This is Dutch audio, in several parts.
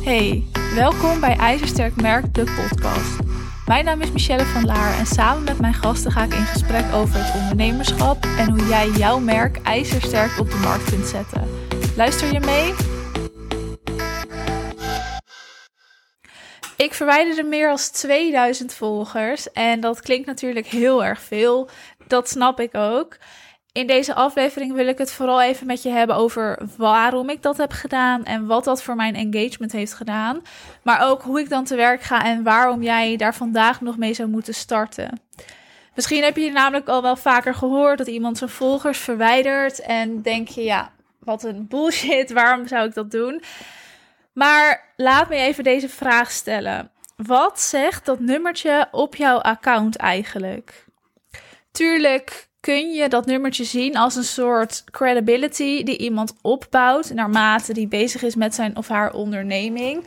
Hey, welkom bij IJzersterk Merk, de podcast. Mijn naam is Michelle van Laar en samen met mijn gasten ga ik in gesprek over het ondernemerschap en hoe jij jouw merk ijzersterk op de markt kunt zetten. Luister je mee? Ik verwijderde meer dan 2000 volgers en dat klinkt natuurlijk heel erg veel. Dat snap ik ook. In deze aflevering wil ik het vooral even met je hebben over waarom ik dat heb gedaan en wat dat voor mijn engagement heeft gedaan. Maar ook hoe ik dan te werk ga en waarom jij daar vandaag nog mee zou moeten starten. Misschien heb je namelijk al wel vaker gehoord dat iemand zijn volgers verwijdert en denk je, ja, wat een bullshit, waarom zou ik dat doen? Maar laat me even deze vraag stellen. Wat zegt dat nummertje op jouw account eigenlijk? Tuurlijk kun je dat nummertje zien als een soort credibility die iemand opbouwt naarmate die bezig is met zijn of haar onderneming.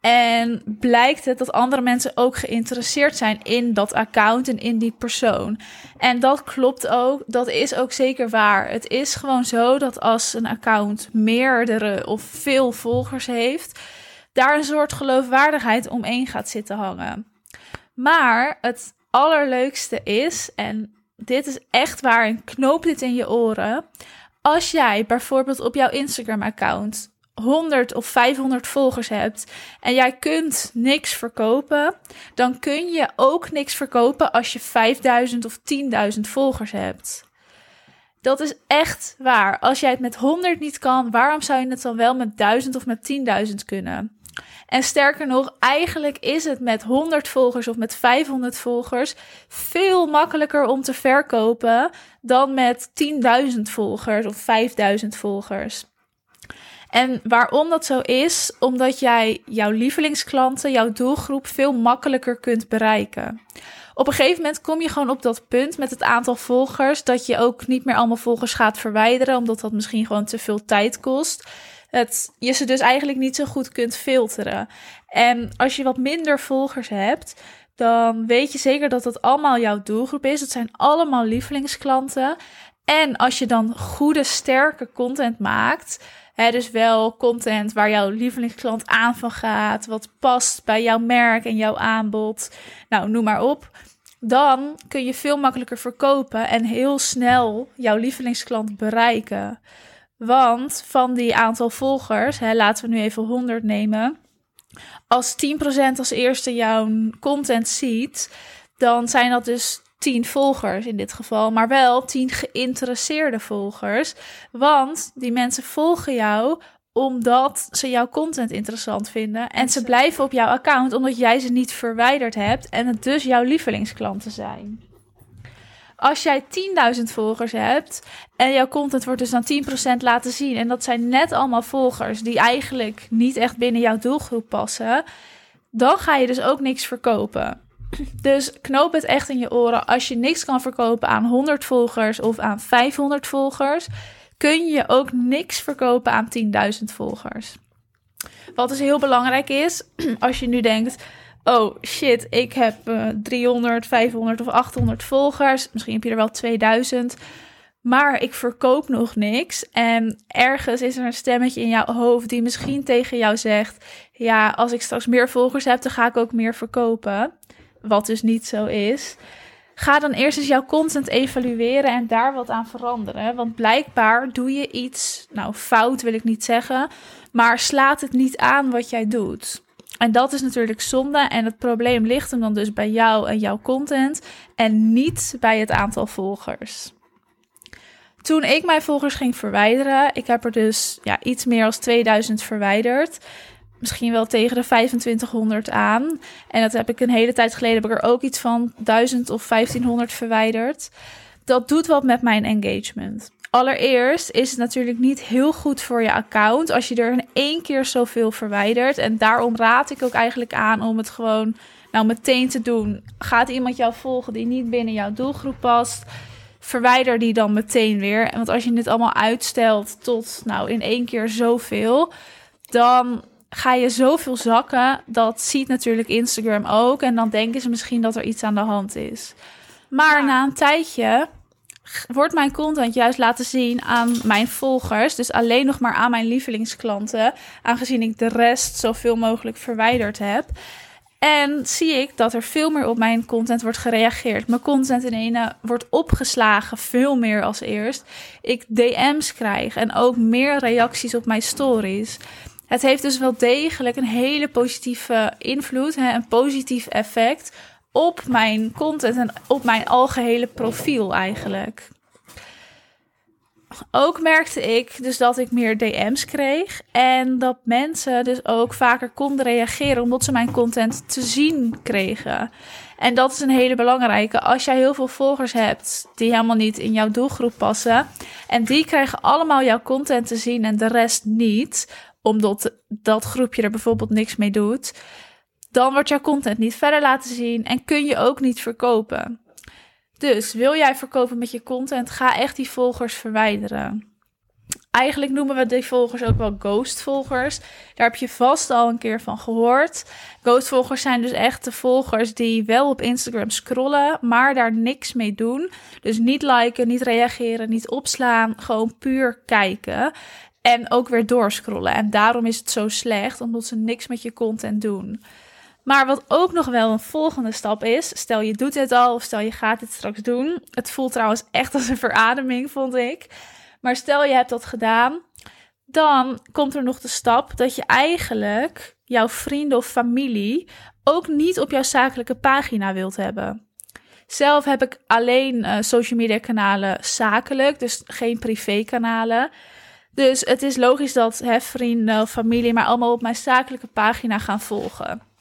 En blijkt het dat andere mensen ook geïnteresseerd zijn in dat account en in die persoon. En dat klopt ook, dat is ook zeker waar. Het is gewoon zo dat als een account meerdere of veel volgers heeft, daar een soort geloofwaardigheid omheen gaat zitten hangen. Maar het allerleukste is, en dit is echt waar en knoop dit in je oren. Als jij bijvoorbeeld op jouw Instagram-account 100 of 500 volgers hebt en jij kunt niks verkopen, dan kun je ook niks verkopen als je 5000 of 10.000 volgers hebt. Dat is echt waar. Als jij het met 100 niet kan, waarom zou je het dan wel met 1000 of met 10.000 kunnen? En sterker nog, eigenlijk is het met 100 volgers of met 500 volgers veel makkelijker om te verkopen dan met 10.000 volgers of 5.000 volgers. En waarom dat zo is, omdat jij jouw lievelingsklanten, jouw doelgroep veel makkelijker kunt bereiken. Op een gegeven moment kom je gewoon op dat punt met het aantal volgers dat je ook niet meer allemaal volgers gaat verwijderen, omdat dat misschien gewoon te veel tijd kost het, je ze dus eigenlijk niet zo goed kunt filteren. En als je wat minder volgers hebt, dan weet je zeker dat dat allemaal jouw doelgroep is. Het zijn allemaal lievelingsklanten. En als je dan goede, sterke content maakt, hè, dus wel content waar jouw lievelingsklant aan van gaat, wat past bij jouw merk en jouw aanbod, nou noem maar op, dan kun je veel makkelijker verkopen en heel snel jouw lievelingsklant bereiken. Want van die aantal volgers, hè, laten we nu even 100 nemen. Als 10% als eerste jouw content ziet, dan zijn dat dus 10 volgers in dit geval, maar wel 10 geïnteresseerde volgers. Want die mensen volgen jou omdat ze jouw content interessant vinden. En ze blijven op jouw account omdat jij ze niet verwijderd hebt en het dus jouw lievelingsklanten zijn. Als jij 10.000 volgers hebt en jouw content wordt dus dan 10% laten zien. En dat zijn net allemaal volgers die eigenlijk niet echt binnen jouw doelgroep passen. Dan ga je dus ook niks verkopen. Dus knoop het echt in je oren. Als je niks kan verkopen aan 100 volgers of aan 500 volgers, kun je ook niks verkopen aan 10.000 volgers. Wat dus heel belangrijk is, als je nu denkt oh shit, ik heb uh, 300, 500 of 800 volgers. Misschien heb je er wel 2000. Maar ik verkoop nog niks. En ergens is er een stemmetje in jouw hoofd die misschien tegen jou zegt: Ja, als ik straks meer volgers heb, dan ga ik ook meer verkopen. Wat dus niet zo is. Ga dan eerst eens jouw content evalueren en daar wat aan veranderen. Want blijkbaar doe je iets, nou fout wil ik niet zeggen, maar slaat het niet aan wat jij doet. En dat is natuurlijk zonde. En het probleem ligt hem dan dus bij jou en jouw content. En niet bij het aantal volgers. Toen ik mijn volgers ging verwijderen, ik heb er dus ja, iets meer dan 2000 verwijderd. Misschien wel tegen de 2500 aan. En dat heb ik een hele tijd geleden, heb ik er ook iets van 1000 of 1500 verwijderd. Dat doet wat met mijn engagement. Allereerst is het natuurlijk niet heel goed voor je account als je er in één keer zoveel verwijdert. En daarom raad ik ook eigenlijk aan om het gewoon nou meteen te doen. Gaat iemand jou volgen die niet binnen jouw doelgroep past? Verwijder die dan meteen weer. Want als je dit allemaal uitstelt tot nou in één keer zoveel, dan ga je zoveel zakken. Dat ziet natuurlijk Instagram ook. En dan denken ze misschien dat er iets aan de hand is. Maar na een tijdje wordt mijn content juist laten zien aan mijn volgers. Dus alleen nog maar aan mijn lievelingsklanten. Aangezien ik de rest zoveel mogelijk verwijderd heb. En zie ik dat er veel meer op mijn content wordt gereageerd. Mijn content in ene wordt opgeslagen, veel meer als eerst. Ik DM's krijg en ook meer reacties op mijn stories. Het heeft dus wel degelijk een hele positieve invloed, hè, een positief effect op mijn content en op mijn algehele profiel eigenlijk. Ook merkte ik dus dat ik meer DM's kreeg en dat mensen dus ook vaker konden reageren omdat ze mijn content te zien kregen. En dat is een hele belangrijke. Als jij heel veel volgers hebt die helemaal niet in jouw doelgroep passen en die krijgen allemaal jouw content te zien en de rest niet, omdat dat groepje er bijvoorbeeld niks mee doet, dan wordt jouw content niet verder laten zien en kun je ook niet verkopen. Dus wil jij verkopen met je content, ga echt die volgers verwijderen. Eigenlijk noemen we die volgers ook wel ghost-volgers. Daar heb je vast al een keer van gehoord. Ghost-volgers zijn dus echt de volgers die wel op Instagram scrollen, maar daar niks mee doen. Dus niet liken, niet reageren, niet opslaan, gewoon puur kijken. En ook weer doorscrollen. En daarom is het zo slecht, omdat ze niks met je content doen. Maar wat ook nog wel een volgende stap is, stel je doet het al of stel je gaat het straks doen. Het voelt trouwens echt als een verademing, vond ik. Maar stel je hebt dat gedaan, dan komt er nog de stap dat je eigenlijk jouw vrienden of familie ook niet op jouw zakelijke pagina wilt hebben. Zelf heb ik alleen uh, social media kanalen zakelijk, dus geen privé kanalen. Dus het is logisch dat hè, vrienden familie maar allemaal op mijn zakelijke pagina gaan volgen.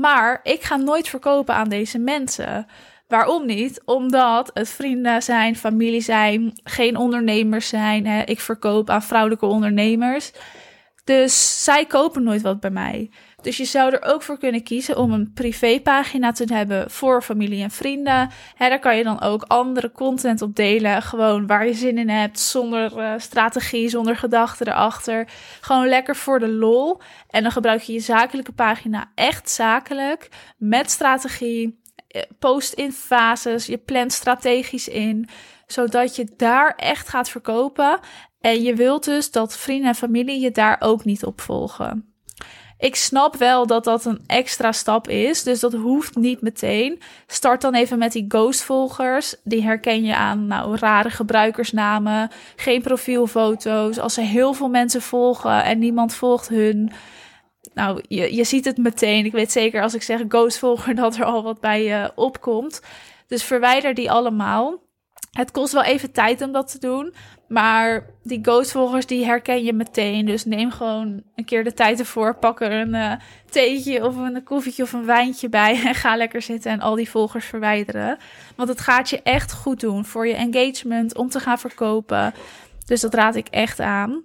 Maar ik ga nooit verkopen aan deze mensen. Waarom niet? Omdat het vrienden zijn, familie zijn, geen ondernemers zijn. Hè? Ik verkoop aan vrouwelijke ondernemers. Dus zij kopen nooit wat bij mij. Dus je zou er ook voor kunnen kiezen om een privépagina te hebben voor familie en vrienden. Hè, daar kan je dan ook andere content op delen. Gewoon waar je zin in hebt, zonder uh, strategie, zonder gedachten erachter. Gewoon lekker voor de lol. En dan gebruik je je zakelijke pagina echt zakelijk, met strategie. Eh, post in fases, je plant strategisch in, zodat je daar echt gaat verkopen. En je wilt dus dat vrienden en familie je daar ook niet op volgen. Ik snap wel dat dat een extra stap is, dus dat hoeft niet meteen. Start dan even met die ghost-volgers. Die herken je aan nou, rare gebruikersnamen, geen profielfoto's. Als ze heel veel mensen volgen en niemand volgt hun. Nou, je, je ziet het meteen. Ik weet zeker als ik zeg ghost-volger dat er al wat bij je opkomt. Dus verwijder die allemaal. Het kost wel even tijd om dat te doen. Maar die ghostvolgers die herken je meteen. Dus neem gewoon een keer de tijd ervoor. Pak er een uh, theetje of een koffietje of een wijntje bij. En ga lekker zitten en al die volgers verwijderen. Want het gaat je echt goed doen voor je engagement om te gaan verkopen. Dus dat raad ik echt aan.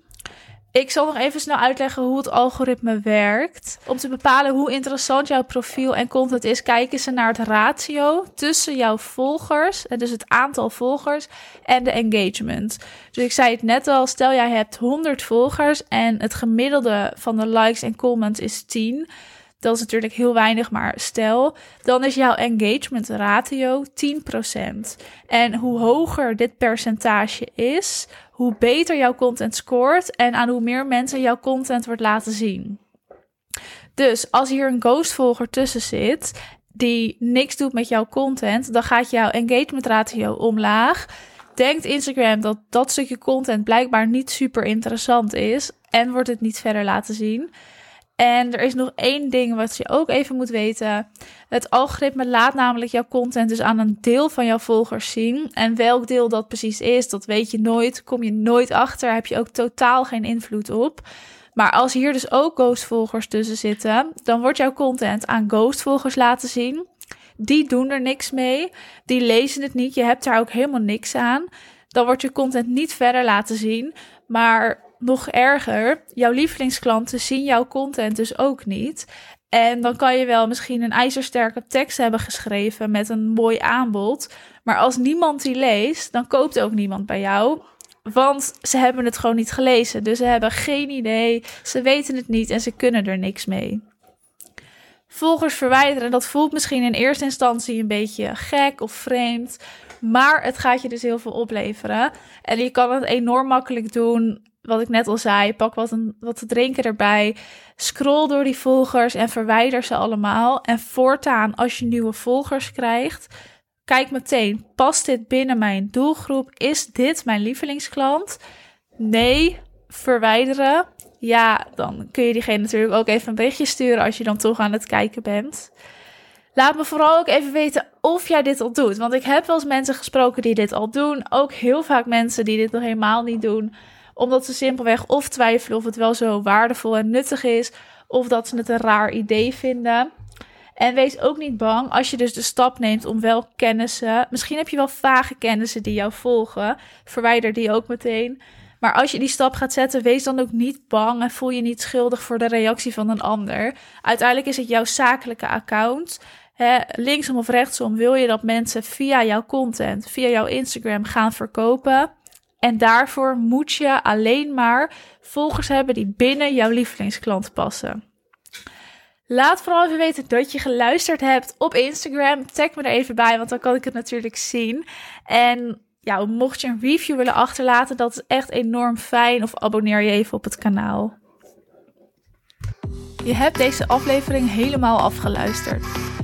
Ik zal nog even snel uitleggen hoe het algoritme werkt. Om te bepalen hoe interessant jouw profiel en content is, kijken ze naar het ratio tussen jouw volgers, dus het aantal volgers, en de engagement. Dus ik zei het net al, stel jij hebt 100 volgers en het gemiddelde van de likes en comments is 10. Dat is natuurlijk heel weinig, maar stel, dan is jouw engagement ratio 10%. En hoe hoger dit percentage is, hoe beter jouw content scoort en aan hoe meer mensen jouw content wordt laten zien. Dus als hier een ghostvolger tussen zit die niks doet met jouw content, dan gaat jouw engagement ratio omlaag. Denkt Instagram dat dat stukje content blijkbaar niet super interessant is en wordt het niet verder laten zien. En er is nog één ding wat je ook even moet weten. Het algoritme laat namelijk jouw content dus aan een deel van jouw volgers zien. En welk deel dat precies is, dat weet je nooit. Kom je nooit achter, heb je ook totaal geen invloed op. Maar als hier dus ook ghostvolgers tussen zitten, dan wordt jouw content aan ghostvolgers laten zien. Die doen er niks mee, die lezen het niet, je hebt daar ook helemaal niks aan. Dan wordt je content niet verder laten zien, maar nog erger, jouw lievelingsklanten zien jouw content dus ook niet. En dan kan je wel misschien een ijzersterke tekst hebben geschreven met een mooi aanbod. Maar als niemand die leest, dan koopt ook niemand bij jou. Want ze hebben het gewoon niet gelezen. Dus ze hebben geen idee, ze weten het niet en ze kunnen er niks mee. Volgers verwijderen, dat voelt misschien in eerste instantie een beetje gek of vreemd. Maar het gaat je dus heel veel opleveren. En je kan het enorm makkelijk doen. Wat ik net al zei, pak wat, een, wat te drinken erbij. Scroll door die volgers en verwijder ze allemaal. En voortaan, als je nieuwe volgers krijgt, kijk meteen: past dit binnen mijn doelgroep? Is dit mijn lievelingsklant? Nee, verwijderen. Ja, dan kun je diegene natuurlijk ook even een berichtje sturen als je dan toch aan het kijken bent. Laat me vooral ook even weten of jij dit al doet. Want ik heb wel eens mensen gesproken die dit al doen. Ook heel vaak mensen die dit nog helemaal niet doen. Omdat ze simpelweg of twijfelen of het wel zo waardevol en nuttig is. Of dat ze het een raar idee vinden. En wees ook niet bang als je dus de stap neemt om wel kennissen. Misschien heb je wel vage kennissen die jou volgen. Verwijder die ook meteen. Maar als je die stap gaat zetten, wees dan ook niet bang en voel je niet schuldig voor de reactie van een ander. Uiteindelijk is het jouw zakelijke account. Linksom of rechtsom wil je dat mensen via jouw content, via jouw Instagram gaan verkopen. En daarvoor moet je alleen maar volgers hebben die binnen jouw lievelingsklant passen. Laat vooral even weten dat je geluisterd hebt op Instagram. Tag me er even bij, want dan kan ik het natuurlijk zien. En ja, mocht je een review willen achterlaten, dat is echt enorm fijn. Of abonneer je even op het kanaal. Je hebt deze aflevering helemaal afgeluisterd.